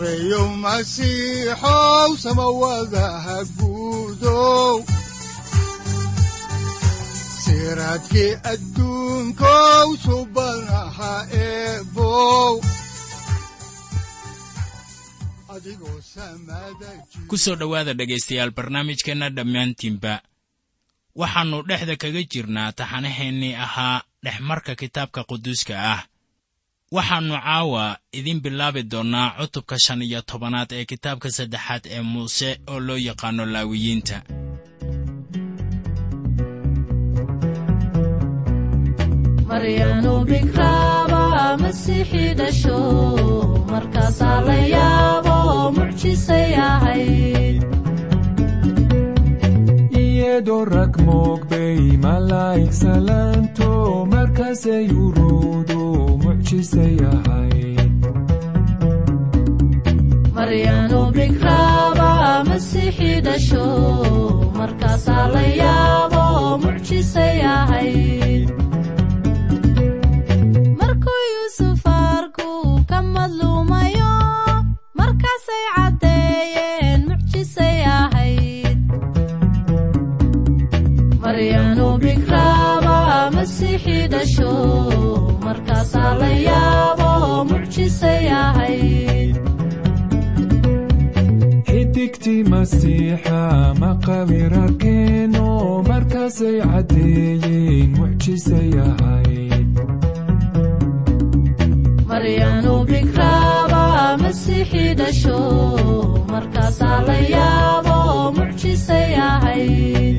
sareyow masiixow samawadaha guudow dhowaada dhegaystayaal barnaamijkeenna dhammaantiinba waxaannu dhexda kaga jirnaa taxanaheennii ahaa dhexmarka kitaabka quduuska ah waxaannu caawa idiin bilaabi doonnaa cutubka shan iyo tobanaad ee kitaabka saddexaad ee muuse oo loo yaqaanno laawiyiinta iyadoo rag moogbay malaa'ig salaanto markaasay uruudu mucjisay ahayd maryanu bikraaba masiixi dhasho markaasaa la yaabo mucjisay ahayd markuu yuusuf arku ka madluumayo markaasay masiixa maqawir arkeeno markaasay caddeeyeen mucjisay ahayd maryanu bikraaba masiixi dhasho markaasaa la yaabo mucjisay ahayd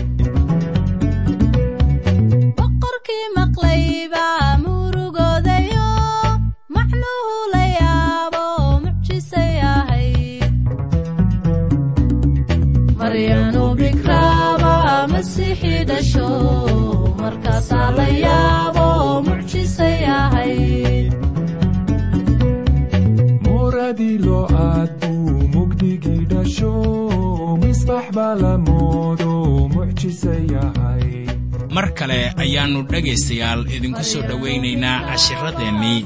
mar kale ayaannu dhegaystayaal idinku soo dhowaynaynaa cashiraddeennii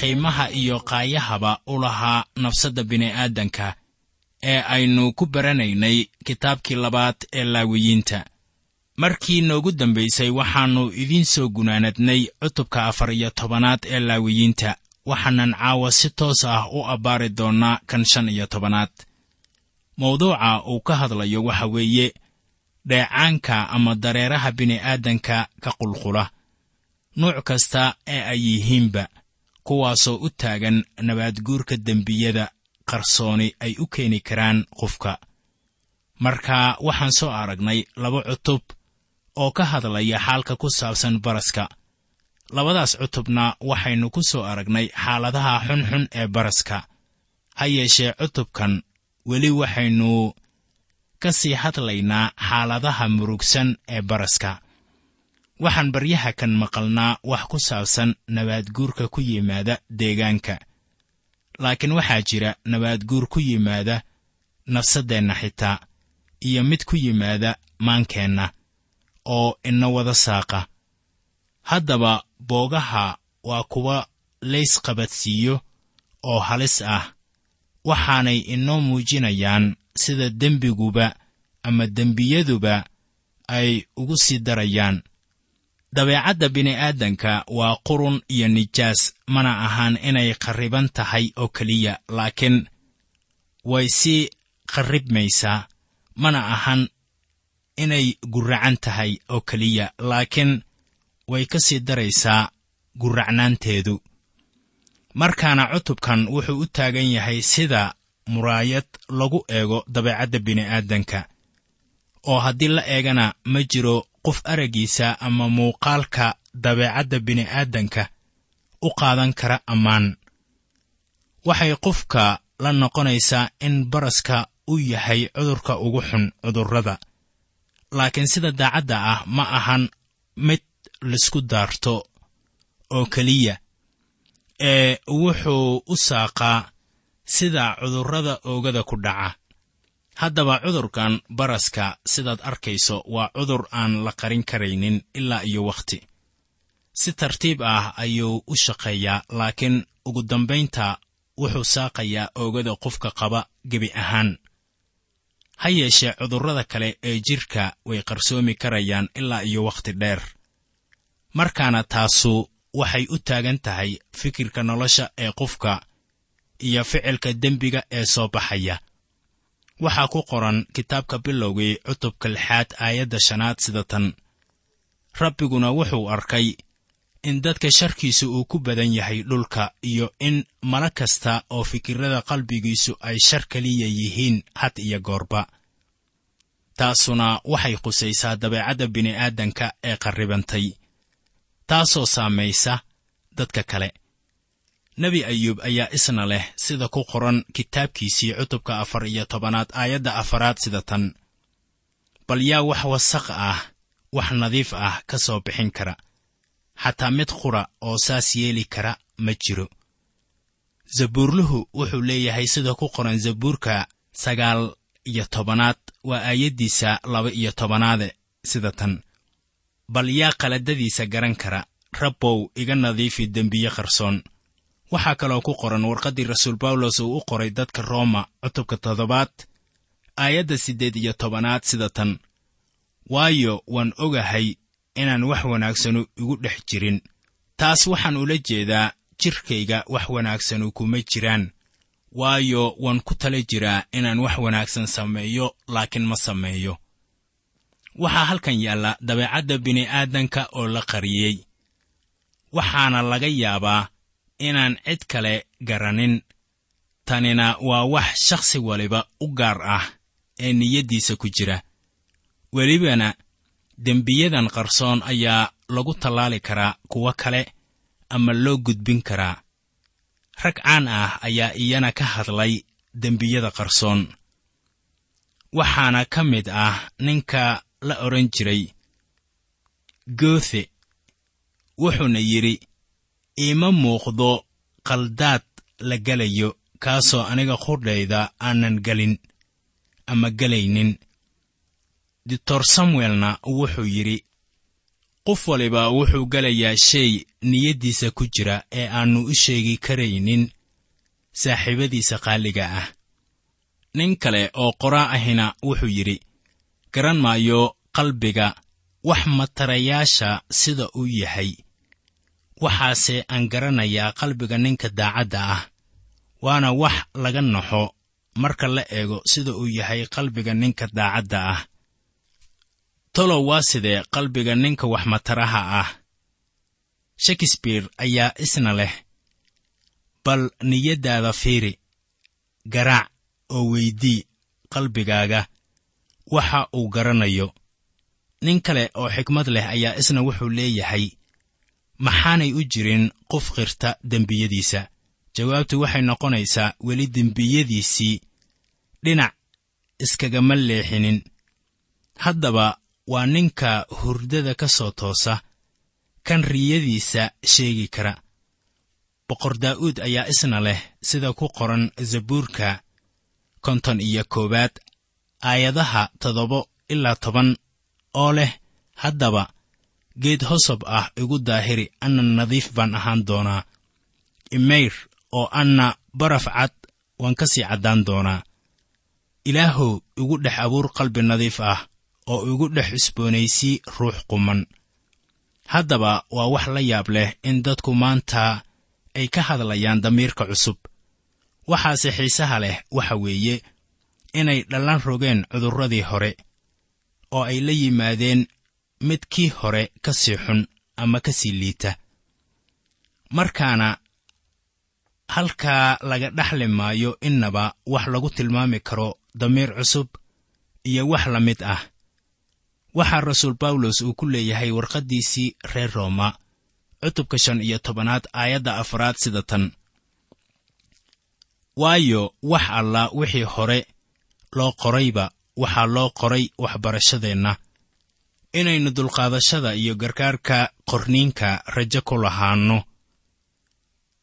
qiimaha iyo qaayahaba u lahaa nafsadda bini'aadanka ee aynu ku baranaynay kitaabkii labaad ee laawiyiinta. Markii noogu dambaysay waxaannu idiin soo gunaanadnay cutubka afar iyo tobanaad ee laawiyiinta waxaanan caawa si toos ah u abbaari doonnaa kan shan iyo tobanaad. Mawduuca uu ka hadlayo waxa weeye dheecaanka ama dareeraha bini'aadanka ka qulqula. Nuuc kasta ee ay yihiinba kuwaasoo u taagan nabaadguurka dembiyada qarsooni ay u keeni karaan qofka. Marka waxaan soo aragnay laba cutub oo ka hadlaya xaalka ku saabsan baraska. Labadaas cutubna waxaynu ku soo aragnay xaaladaha xunxun ee baraska. Ha yeeshee cutubkan weli waxaynu ka sii hadlaynaa xaaladaha murugsan ee baraska. Waxaan baryaha kan maqalnaa wax ku saabsan nabaadguurka ku yimaada deegaanka. Laakiin waxaa jira nabaadguur ku yimaada nafsaddeenna xitaa iyo mid ku yimaada maankeenna oo ina wada saaqa. Haddaba boogaha waa kuwa laysqabadsiiyo oo halis ah. Waxaanay inoo muujinayaan sida dembiguba ama dembiyaduba ay ugu sii darayaan. Dabeecadda bini'aadanka waa qurun iyo nijaas mana ahaan inay qarriban tahay oo keliya laakiin way sii qarribmaysaa mana ahan inay gurracan tahay oo keliya laakiin way ka sii daraysaa gurracnaanteedu. Markaana cutubkan wuxuu u taagan yahay sida muraayad lagu eego dabeecadda bini'aadanka oo haddii la eegana ma jiro qof araggiisa ama muuqaalka dabeecadda bini'aadanka u qaadan kara ammaan. Waxay qofka la noqonaysaa in baraska u yahay cudurka ugu xun cudurrada. Laakiin sida daacadda ah ma ahan mid la isku daarto oo keliya ee wuxuu u saaqaa sida cudurrada oogada ku dhaca. Haddaba cudurkan baraska sidaad arkayso waa cudur aan la qarin karaynin ilaa iyo wakhti. Si tartiib ah ayuu u shaqeeyaa laakiin ugu dambaynta wuxuu saaqayaa oogada qofka qaba gebi ahaan. Ha yeeshee cudurrada kale ee jidhka way qarsoomi karayaan ilaa iyo wakhti dheer. Markaana taasu waxay u taagan tahay fikirka nolosha ee qofka iyo ficilka dembiga ee soo baxaya. Waxaa ku qoran kitaabka bilowgii cutubka lixaad aayadda shanaad sida tan. Rabbiguna wuxuu arkay in dadka sharkiisu uu ku badan yahay dhulka iyo in mala kasta oo fikirrada qalbigiisu ay shar keliya yihiin had iyo goorba. Taasuna waxay qusaysaa dabeecadda bini'aadanka ee qarribantay taasoo saamaysa dadka kale nebi ayuub ayaa isna leh sida ku qoran kitaabkiisii cutubka afar iyo tobanaad aayadda afaraad sida tan. Bal yaa wax wasaq ah wax nadiif ah ka soo bixin kara. Xataa mid qura oo saas yeeli kara ma jiro. Zabuurluhu wuxuu leeyahay sida ku qoran zabuurka sagaal iyo tobanaad waa aayaddiisa laba iyo tobanaade sida tan. Bal yaa qaladadiisa garan kara rabbow iga nadiifi dembiye qarsoon waxaa kaloo ku qoran warqaddii rasuul bawlos uu u qoray dadka rooma cutubka toddobaad aayadda siddeed iyo tobanaad sida tan. Waayo waan ogahay inaan wax wanaagsanu igu dhex jirin. Taas waxaan ula jeedaa jidhkayga wax wanaagsanu kuma jiraan. Waayo waan ku tala jiraa inaan wax wanaagsan sameeyo laakiin ma sameeyo. Waxaa halkan yaalla dabeecadda bini'aadanka oo la qariyey. Waxaana laga yaabaa inaan cid kale garanin. Tanina waa wax shakhsi waliba u gaar ah ee niyaddiisa ku jira. Welibana dembiyadan qarsoon ayaa lagu tallaali karaa kuwo kale ama loo gudbin karaa. Rag caan ah ayaa iyana ka hadlay dembiyada qarsoon. Waxaana ka mid ah ninka la odhan jiray goothe wuxuuna yidhi iima muuqdo qaldaad la gelayo kaasoo aniga qudhayda aanan gelin ama gelaynin doctor samuelna wuxuu yidhi qof waliba wuxuu gelayaa shay niyaddiisa ku jira ee aannu u sheegi karaynin saaxiibadiisa qaaliga ah. Nin kale oo qoraa ahina wuxuu yidhi garan maayo qalbiga wax matarayaasha sida uu yahay waxaase aan garanayaa qalbiga ninka daacadda ah waana wax laga naxo marka la eego sida uu yahay qalbiga ninka daacadda ah. Tolow waa sidee qalbiga ninka waxmataraha ah? Shakespeare ayaa isna leh bal niyaddaada fiiri garaac oo weydii qalbigaaga waxa uu garanayo. Nin kale oo xikmad leh ayaa isna wuxuu leeyahay maxaanay u jirin qof qirta dembiyadiisa? Jawaabtu waxay noqonaysaa weli dembiyadiisii dhinac iskagama leexinin. Haddaba waa ninka hurdada ka soo toosa kan riyadiisa sheegi kara. Boqor daa'uud ayaa isna leh sida ku qoran zabuurka konton iyo koowaad aayadaha toddoba ilaa toban oo leh. Haddaba geed hosob ah igu daahiri anna nadiif baan ahaan doonaa. Imeyr oo anna baraf cad waan ka sii caddaan doonaa. Ilaahow igu dhex abuur qalbi nadiif ah oo igu dhex cusboonaysii ruux quman. Haddaba waa wax la yaab leh in dadku maanta ay ka hadlayaan damiirka cusub. Waxaase xiisaha leh waxa weeye inay dhallan rogeen cudurradii hore oo ay la yimaadeen mid kii hore ka sii xun ama ka sii liita. Markaana halkaa laga dhaxli maayo innaba wax lagu tilmaami karo damiir cusub iyo wax la mid ah. Waxaa rasuul bawlos uu ku leeyahay warqaddiisii reer rooma cutubka shan iyo tobanaad aayadda afraad sida tan. Waayo wax alla wixii hore loo qorayba waxaa loo qoray waxbarashadeenna inaynu dulqaadashada iyo gargaarka qorniinka rajo ku lahaanno.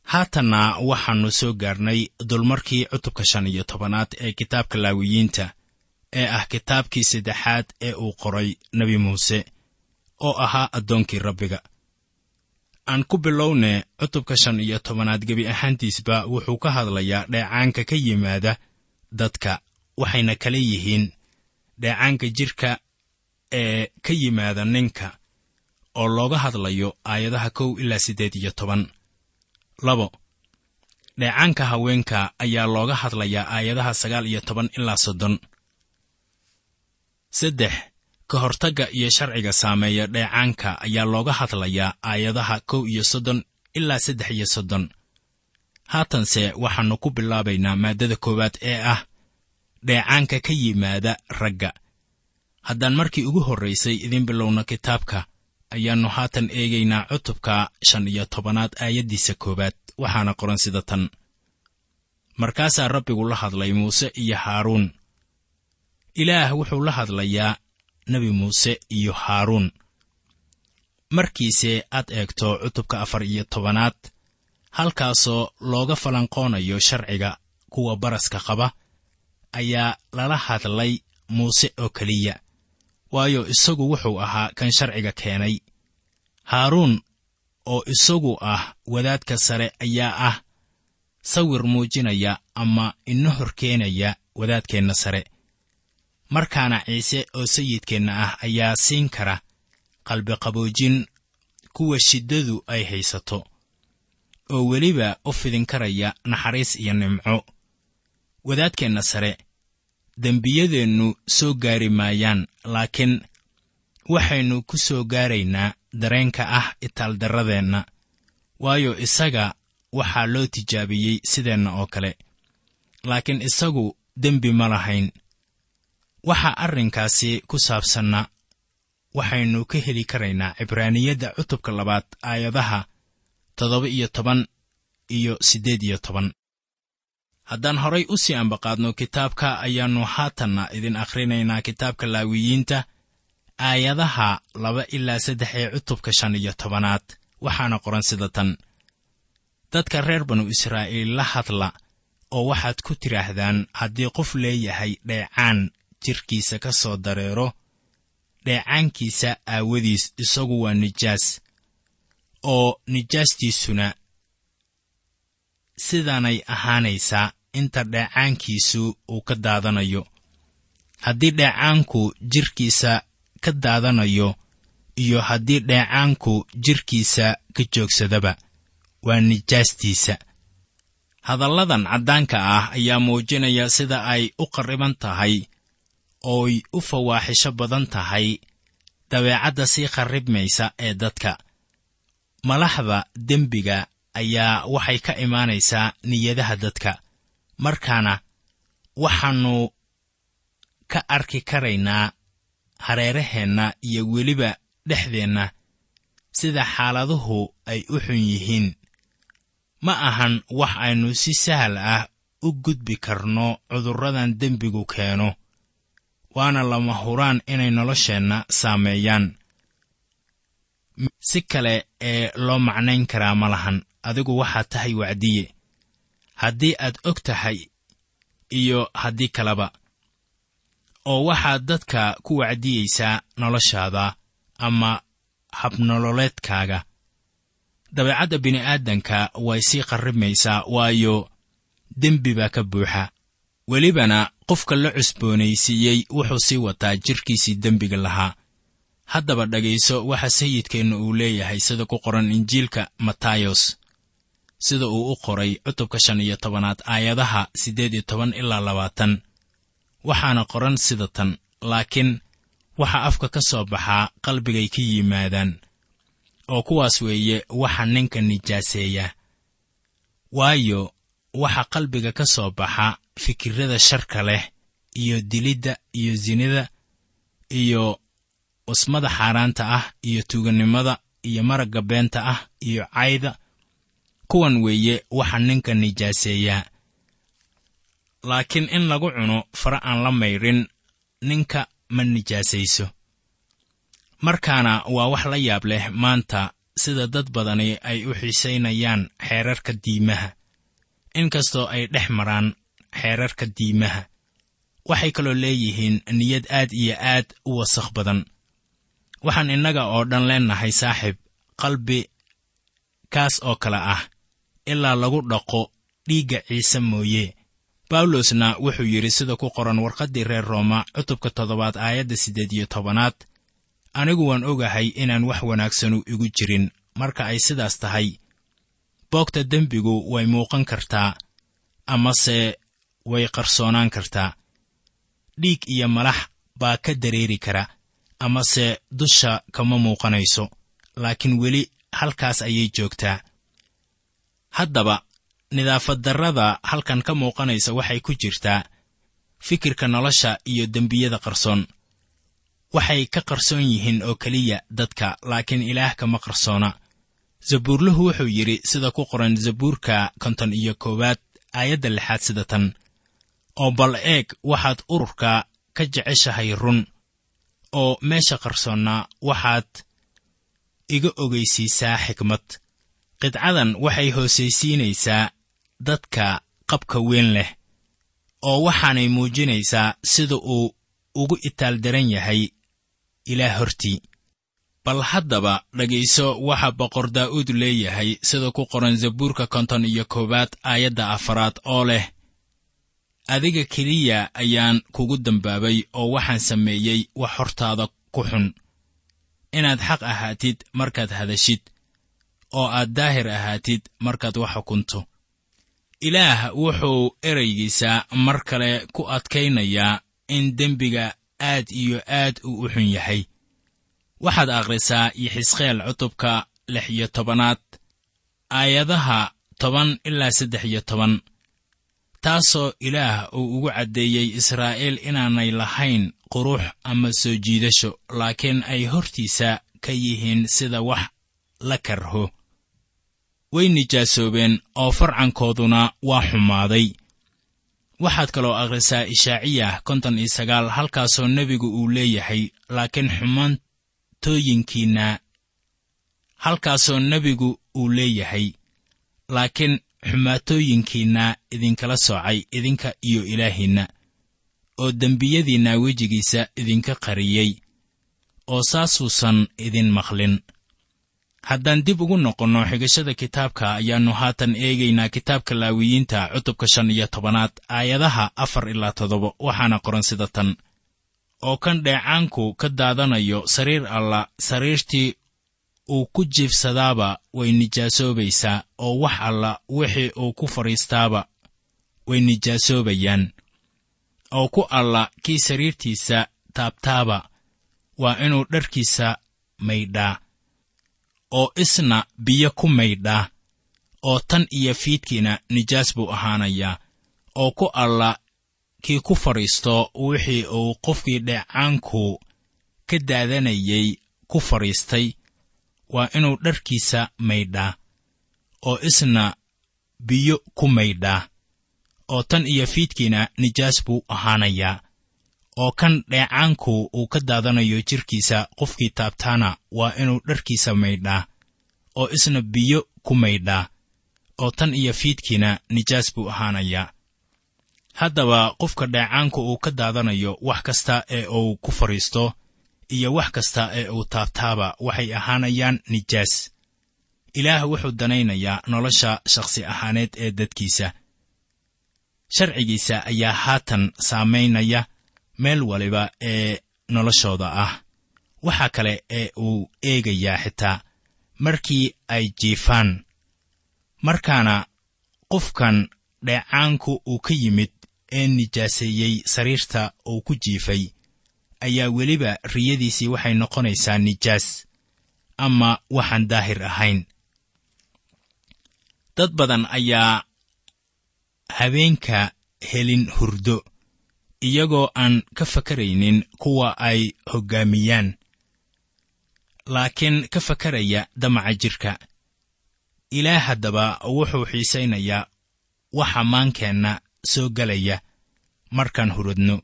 Haatanna waxaannu soo gaarnay dulmarkii cutubka shan iyo tobanaad ee kitaabka laawiyiinta ee ah kitaabkii saddexaad ee uu qoray nebi muuse oo ahaa addoonkii rabbiga. Aan ku bilowne cutubka shan iyo tobanaad gebi ahaantiisba wuxuu ka hadlayaa dheecaanka ka yimaada dadka waxayna kala yihiin dheecaanka jidhka ee ka yimaada ninka oo looga hadlayo aayadaha kow ilaa siddeed iyo toban. Labo dheecaanka haweenka ayaa looga hadlayaa aayadaha sagaal iyo toban ilaa soddon. Saddex ka hortagga iyo sharciga saameeya dheecaanka ayaa looga hadlayaa aayadaha kow iyo soddon ilaa saddex iyo soddon. Haatanse waxaannu ku bilaabaynaa maaddada koowaad ee ah dheecaanka ka yimaada ragga haddaan markii ugu horraysay idiin bilowno kitaabka ayaannu haatan eegaynaa cutubka shan iyo tobanaad aayaddiisa koowaad. Waxaana qoran sida tan. Markaasaa rabbigu la hadlay muuse iyo haaruun. Ilaah wuxuu la hadlayaa nebi muuse iyo haaruun. Markiise aad eegto cutubka afar iyo tobanaad halkaasoo looga falanqoonayo sharciga kuwa baraska qaba ayaa lala hadlay muuse oo keliya waayo isagu wuxuu ahaa kan sharciga keenay. Haaruun oo isagu ah wadaadka sare ayaa ah sawir muujinaya ama ino hor keenaya wadaadkeenna sare. Markaana ciise oo sayidkeenna ah ayaa siin kara qalbiqaboojin kuwa shiddadu ay haysato oo weliba u fidin karaya naxariis iyo nimco. Wadaadkeenna sare dembiyadeennu soo gaari maayaan laakiin waxaynu ku soo gaaraynaa dareenka ah itaaldarradeenna. Waayo isaga waxaa loo tijaabiyey sideenna oo kale. Laakiin isagu dembi ma lahayn. Waxa arrinkaasi ku saabsanna waxaynu ka heli karaynaa cibraaniyadda cutubka labaad aayadaha toddoba iyo toban iyo siddeed iyo toban haddaan horay u sii ambaqaadno kitaabka ayaannu haatanna idin akhrinaynaa kitaabka laawiyiinta aayadaha laba ilaa saddex ee cutubka shan iyo tobanaad. Waxaana qoran sida tan. Dadka reer banu israa'iil la hadla oo waxaad ku tidhaahdaan haddii qof leeyahay dheecaan jidhkiisa ka soo dareero dheecaankiisa aawadiis isagu waa nijaas oo nijaastiisuna sidaanay ahaanaysaa inta dheecaankiisu uu ka daadanayo. Haddii dheecaanku jidhkiisa ka daadanayo iyo haddii dheecaanku jidhkiisa ka joogsadaba waa nijaastiisa. Hadalladan caddaanka ah ayaa muujinaya sida ay u qarriban tahay ooy u fawaaxisho badan tahay dabeecadda sii qarribmaysa ee dadka. Malaxda dembiga ayaa waxay ka imaanaysaa niyadaha dadka markaana waxaannu ka arki karaynaa hareeraheenna iyo weliba dhexdeenna sida xaaladuhu ay u xun yihiin. Ma ahan wax aynu si sahal ah u gudbi karno cudurradan dembigu keeno waana lama huraan inay nolosheenna saameeyaan. Si kale ee loo macnayn karaa ma lahan adigu waxaad tahay wacdiye haddii aad og tahay iyo haddii kaleba oo waxaad dadka ku wacdiyeysaa noloshaada ama habnololeedkaaga. Dabeecadda bini'aadanka way sii qarrimaysaa waayo dembi baa ka buuxa. Welibana qofka la cusboonaysiiyey wuxuu sii wataa jidhkiisii dembiga lahaa. Haddaba dhegayso waxa sayidkeennu uu leeyahay sida ku qoran injiilka matayos sida uu u qoray cutubka shan iyo tobanaad aayadaha siddeed iyo toban ilaa labaatan. Waxaana qoran sida tan laakiin waxa afka ka soo baxaa qalbigay ka yimaadaan oo kuwaas weeye waxa ninka nijaaseeya. Waayo waxa qalbiga ka soo baxa fikirrada sharka leh iyo dilidda iyo sinida iyo wasmada xaaraanta ah iyo tuugannimada iyo maragga beenta ah iyo cayda kuwan weeye waxa ninka nijaaseeyaa laakiin in lagu cuno fara aan la mayrin ninka ma nijaasayso markaana waa wax la yaab leh maanta sida dad badani ay u xiisaynayaan xeerarka diimaha. Inkastoo ay dhex maraan xeerarka diimaha waxay kaloo leeyihiin niyad aad iyo aad u wasakh badan. Waxaan innaga oo dhan leennahay saaxiib qalbi kaas oo kale ah ilaa lagu dhaqo dhiigga ciise mooye. Bawlosna wuxuu yidhi sida ku qoran warqaddii reer rooma cutubka toddobaad aayadda siddeed iyo tobanaad anigu waan ogahay inaan wax wanaagsanu igu jirin marka ay sidaas tahay. Boogta dembigu way muuqan kartaa amase way qarsoonaan kartaa. Dhiig iyo malax baa ka dareeri kara amase dusha kama muuqanayso. Laakiin weli halkaas ayay joogtaa haddaba nidaafaddarrada halkan ka muuqanaysa waxay ku jirtaa fikirka nolosha iyo dembiyada qarsoon. Waxay ka qarsoon yihiin oo keliya dadka laakiin ilaah kama qarsoona. Zabuurluhu wuxuu yidhi sida ku qoran zabuurka konton iyo koowaad aayadda lixaad sida tan oo bal eeg waxaad ururka ka jeceshahay run. Oo meesha qarsoonnaa waxaad iga ogaysiisaa xikmad qidcadan waxay hoosaysiinaysaa dadka qabka weyn leh oo waxaanay muujinaysaa sida uu ugu itaaldaran yahay ilaah hortii. Bal haddaba dhegayso waxa boqor daa'uud leeyahay sida ku qoran zabuurka konton iyo koowaad aayadda afaraad oo leh adiga keliya ayaan kugu dambaabay oo waxaan sameeyey wax hortaada ku xun. Inaad xaq ahaatid markaad hadashid oo aad daahir ahaatid markaad wax xukunto ilaah wuxuu eraygiisa mar kale ku adkaynayaa in dembiga aad iyo aad uu u xun yahay. Waxaad akhrisaa yixisqeel cutubka lix iyo tobanaad aayadaha toban ilaa saddex iyo toban. Taasoo ilaah uu ugu caddeeyey israa'iil inaanay lahayn qurux ama soo jiidasho laakiin ay hortiisa ka yihiin sida wax la karho way nijaasoobeen oo farcankooduna waa xumaaday. Waxaad kaloo akhrisaa ishaaciyah konton iyo sagaal halkaasoo nebigu uu leeyahay laakiin xumaantooyinkiinna halkaasoo nebigu uu leeyahay laakiin xumaatooyinkiinna idinkala soocay idinka iyo ilaahiinna oo dembiyadiinna wejigiisa idinka qariyey oo saasuusan idin maqlin haddaan dib ugu noqonno xigashada kitaabka ayaannu haatan eegaynaa kitaabka laawiyiinta cutubka shan iyo tobanaad aayadaha afar ilaa toddoba waxaana qoran sida tan. Oo kan dheecaanku ka daadanayo sariir alla sariirtii uu ku jiifsadaaba way nijaasoobaysaa oo wax alla wixii uu ku fadhiistaaba way nijaasoobayaan oo ku alla kii sariirtiisa taabtaaba waa inuu dharkiisa maydhaa oo isna biyo ku maydhaa oo tan iyo fiidkiina nijaas buu ahaanayaa oo ku alla kii ku fadhiisto wixii uu qofkii dheecaanku ka daadanayay ku fadhiistay waa inuu dharkiisa maydhaa oo isna biyo ku maydhaa oo tan iyo fiidkiina nijaas buu ahaanayaa oo kan dheecaanku uu ka daadanayo jidhkiisa qofkii taabtaana waa inuu dharkiisa maydhaa oo isna biyo ku maydhaa oo tan iyo fiidkiina nijaas buu ahaanayaa haddaba qofka dheecaanku uu ka daadanayo wax kasta ee uu ku fadhiisto iyo wax kasta ee uu taabtaaba waxay ahaanayaan nijaas. Ilaah wuxuu danaynayaa nolosha shakhsi ahaaneed ee dadkiisa. Sharcigiisa ayaa haatan saamaynaya meel waliba ee noloshooda ah. Waxa kale ee uu eegayaa xitaa markii ay jiifaan. Markaana qofkan dheecaanku uu ka yimid ee nijaaseeyey sariirta uu ku jiifay ayaa weliba riyadiisii waxay noqonaysaa nijaas ama waxaan daahir ahayn. Dad badan ayaa habeenka helin hurdo iyagoo aan ka fakaraynin kuwa ay hoggaamiyaan laakiin ka fakaraya damaca jidhka ilaah haddaba wuxuu xiisaynayaa waxa maankeenna soo gelaya markaan huradno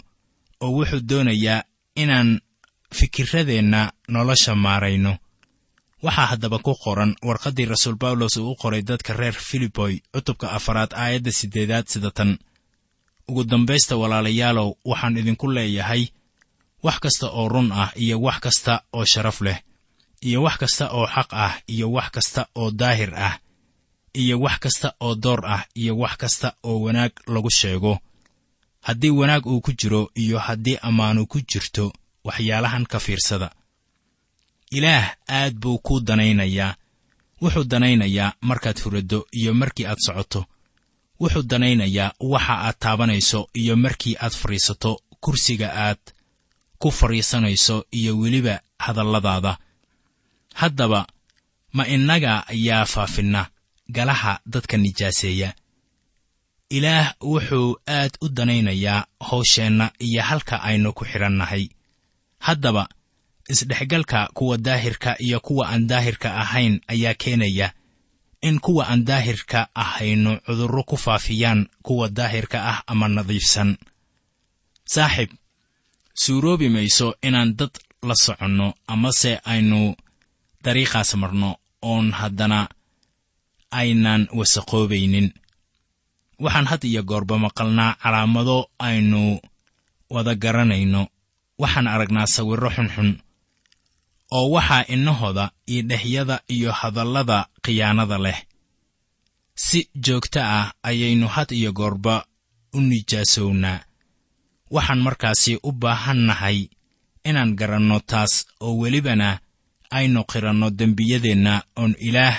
oo wuxuu doonayaa inaan fikiradeenna nolosha maarayno. Waxaa haddaba ku qoran warqaddii rasuul bawlos uu u qoray dadka reer filiboy cutubka afaraad aayadda siddeedaad sida tan ugu dambaysta walaalayaalow waxaan idinku leeyahay wax kasta oo run ah iyo wax kasta oo sharaf leh iyo wax kasta oo xaq ah iyo wax kasta oo daahir ah iyo wax kasta oo door ah iyo wax kasta oo wanaag lagu sheego. Haddii wanaag uu ku jiro iyo haddii ammaanu ku jirto waxyaalahan ka fiirsada. Ilaah aad buu kuu danaynayaa wuxuu danaynayaa markaad huraddo iyo markii aad socoto wuxuu danaynayaa waxa aad taabanayso iyo markii aad fadhiisato kursiga aad ku fadhiisanayso iyo weliba hadalladaada. Haddaba ma innaga ayaa faafinna galaha dadka nijaaseeya. Ilaah wuxuu aad u danaynayaa hawsheenna iyo halka aynu ku xidhannahay haddaba isdhexgalka kuwa daahirka iyo kuwa aan daahirka ahayn ayaa keenaya in kuwa aan daahirka ahaynu cudurro ku faafiyaan kuwa daahirka ah ama nadiifsan. Saaxib suuroobi mayso inaan dad la soconno amase aynu dariiqaas marno oon haddana aynaan wasaqoobaynin. Waxaan had iyo goorba maqalnaa calaamado aynu wada garanayno. Waxaan aragnaa sawirro xunxun oo waxaa innahooda iyo dhexyada iyo hadallada khiyaanada leh. Si joogto ah ayaynu had iyo goorba u nijaasownaa. Waxaan markaasi u baahannahay inaan garanno taas oo welibana aynu qiranno dembiyadeenna oon ilaah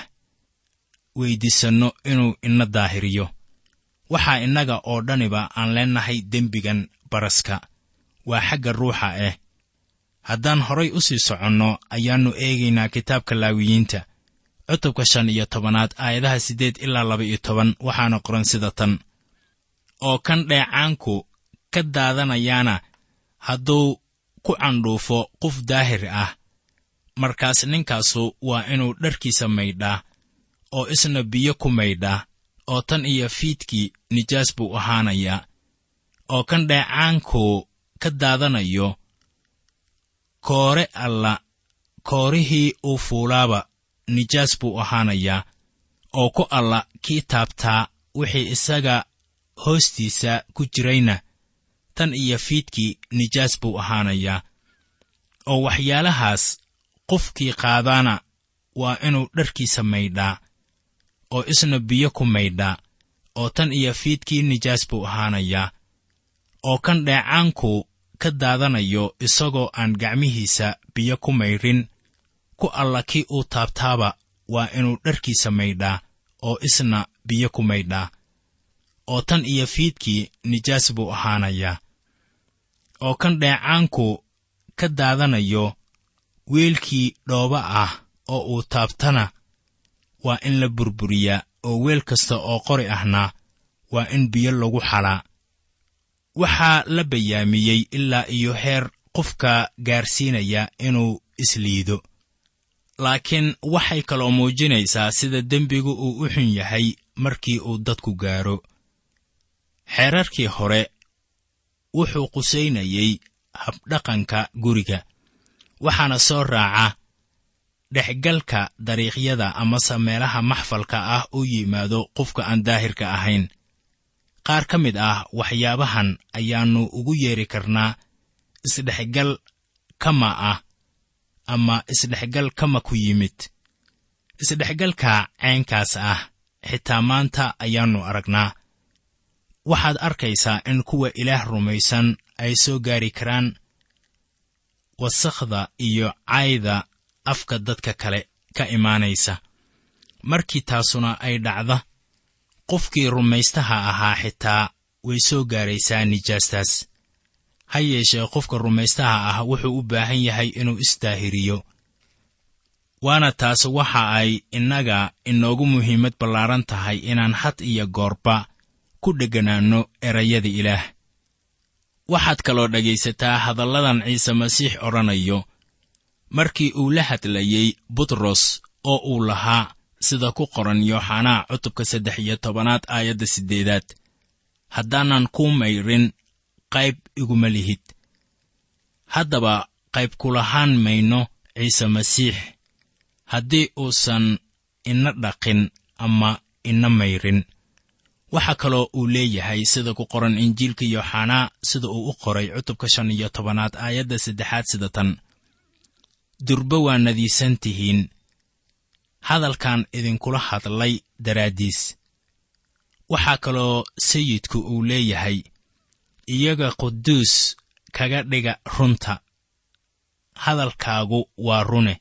weyddiisanno inuu ina daahiriyo. Waxaa innaga oo dhaniba aan leennahay dembigan baraska. Waa xagga ruuxa ah haddaan horay u sii soconno ayaannu eegaynaa kitaabka laawiyiinta. Cutubka shan iyo tobanaad aayadaha siddeed ilaa laba iyo toban waxaana qoran sida tan. Oo kan dheecaanku ka daadanayaana hadduu ku candhuufo qof daahir ah. Markaas ninkaasu waa inuu dharkiisa maydhaa oo isna biyo ku maydhaa oo tan iyo fiidkii nijaas buu ahaanayaa. Oo kan dheecaanku ka daadanayo koore alla koorihii uu fuulaaba nijaas buu ahaanayaa. Oo ku alla kii taabtaa wixii isaga hoostiisa ku jirayna tan iyo fiidkii nijaas buu ahaanayaa. Oo waxyaalahaas qofkii qaadaana waa inuu dharkiisa maydhaa oo isna biyo ku maydhaa oo tan iyo fiidkii nijaas buu ahaanayaa. Oo kan dheecaanku ka daadanayo isagoo aan gacmihiisa biyo ku maydhin ku alla kii uu taabtaaba waa inuu dharkiisa maydhaa oo isna biyo ku maydhaa oo tan iyo fiidkii nijaas buu ahaanayaa oo kan dheecaanku ka daadanayo weelkii dhooba ah oo uu taabtana waa in la burburiyaa oo weel kasta oo qori ahna waa in biyo lagu xalaa waxaa la bayaamiyey ilaa iyo heer qofka gaarsiinaya inuu isliido. Laakiin waxay kaloo muujinaysaa sida dembigu uu u xun yahay markii uu dadku gaaro. Xeerarkii hore wuxuu qusaynayey habdhaqanka guriga waxaana soo raaca dhexgalka dariiqyada amase meelaha maxfalka ah u yimaado qofka aan daahirka ahayn qaar ka mid ah waxyaabahan ayaannu ugu yeeri karnaa isdhexgal kama ah ama isdhexgal kama ku yimid. Isdhexgalka ceenkaas ah xitaa maanta ayaannu aragnaa. Waxaad arkaysaa in kuwa ilaah rumaysan ay soo gaari karaan wasakhda iyo cayda afka dadka kale ka imaanaysa. Markii taasuna ay dhacda qofkii rumaystaha ahaa xitaa way soo gaaraysaa nijaastaas ha yeeshee qofka rumaystaha ah wuxuu u baahan yahay inuu isdaahiriyo waana taas waxa ay innaga inoogu muhiimad ballaaran tahay inaan had iyo goorba ku dheganaanno erayada ilaah. Waxaad kaloo dhegaysataa hadalladan ciise masiix odhanayo markii uu la hadlayey butros oo uu lahaa sida ku qoran yooxanaa cutubka saddex iyo tobanaad aayadda siddeedaad. Haddaanan kuu mayrin qayb iguma lihid. Haddaba qayb kulahaan mayno ciise masiix. Haddii uusan ina dhaqin ama ina mayrin. Waxaa kaloo uu leeyahay sida ku qoran injiilka yooxanaa sida uu u qoray cutubka shan iyo tobanaad aayadda saddexaad sida tan. Durba waa nadiisan tihiin hadalkan idinkula hadlay daraaddiis. Waxaa kaloo sayidku uu leeyahay iyaga quduus kaga dhiga runta. Hadalkaagu waa rune.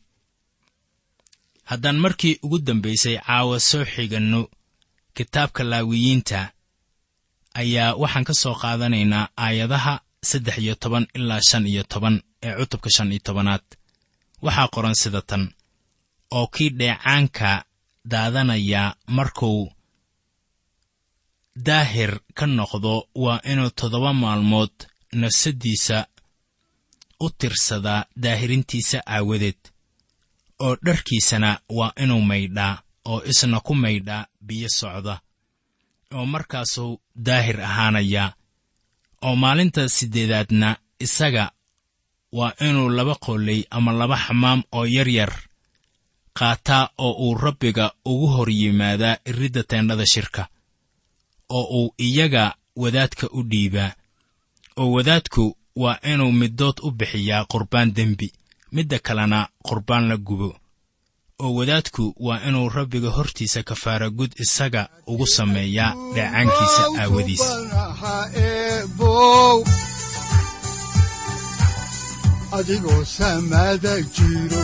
Haddaan markii ugu dambaysay caawa soo xiganno kitaabka laawiyiinta ayaa waxaan ka soo qaadanaynaa aayadaha saddex iyo toban ilaa shan iyo toban ee cutubka shan iyo tobanaad. Waxaa qoran sida tan oo kii dheecaanka daadanaya markuu daahir ka noqdo waa inuu toddoba maalmood nafsaddiisa u tirsadaa daahirintiisa aawadeed oo dharkiisana waa inuu maydhaa oo isna ku maydhaa biyo socda oo markaasuu daahir ahaanayaa oo maalinta siddeedaadna isaga waa inuu laba qolley ama laba xamaam oo yaryar qaataa oo uu rabbiga ugu hor yimaadaa iridda teendhada shirka oo uu iyaga wadaadka u dhiibaa. Oo wadaadku waa inuu middood u bixiyaa qurbaan dembi midda kalena qurbaan la gubo. Oo wadaadku waa inuu rabbiga hortiisa kafaara gud isaga ugu sameeyaa dheecaankiisa aawadiis adigoo samaada jiro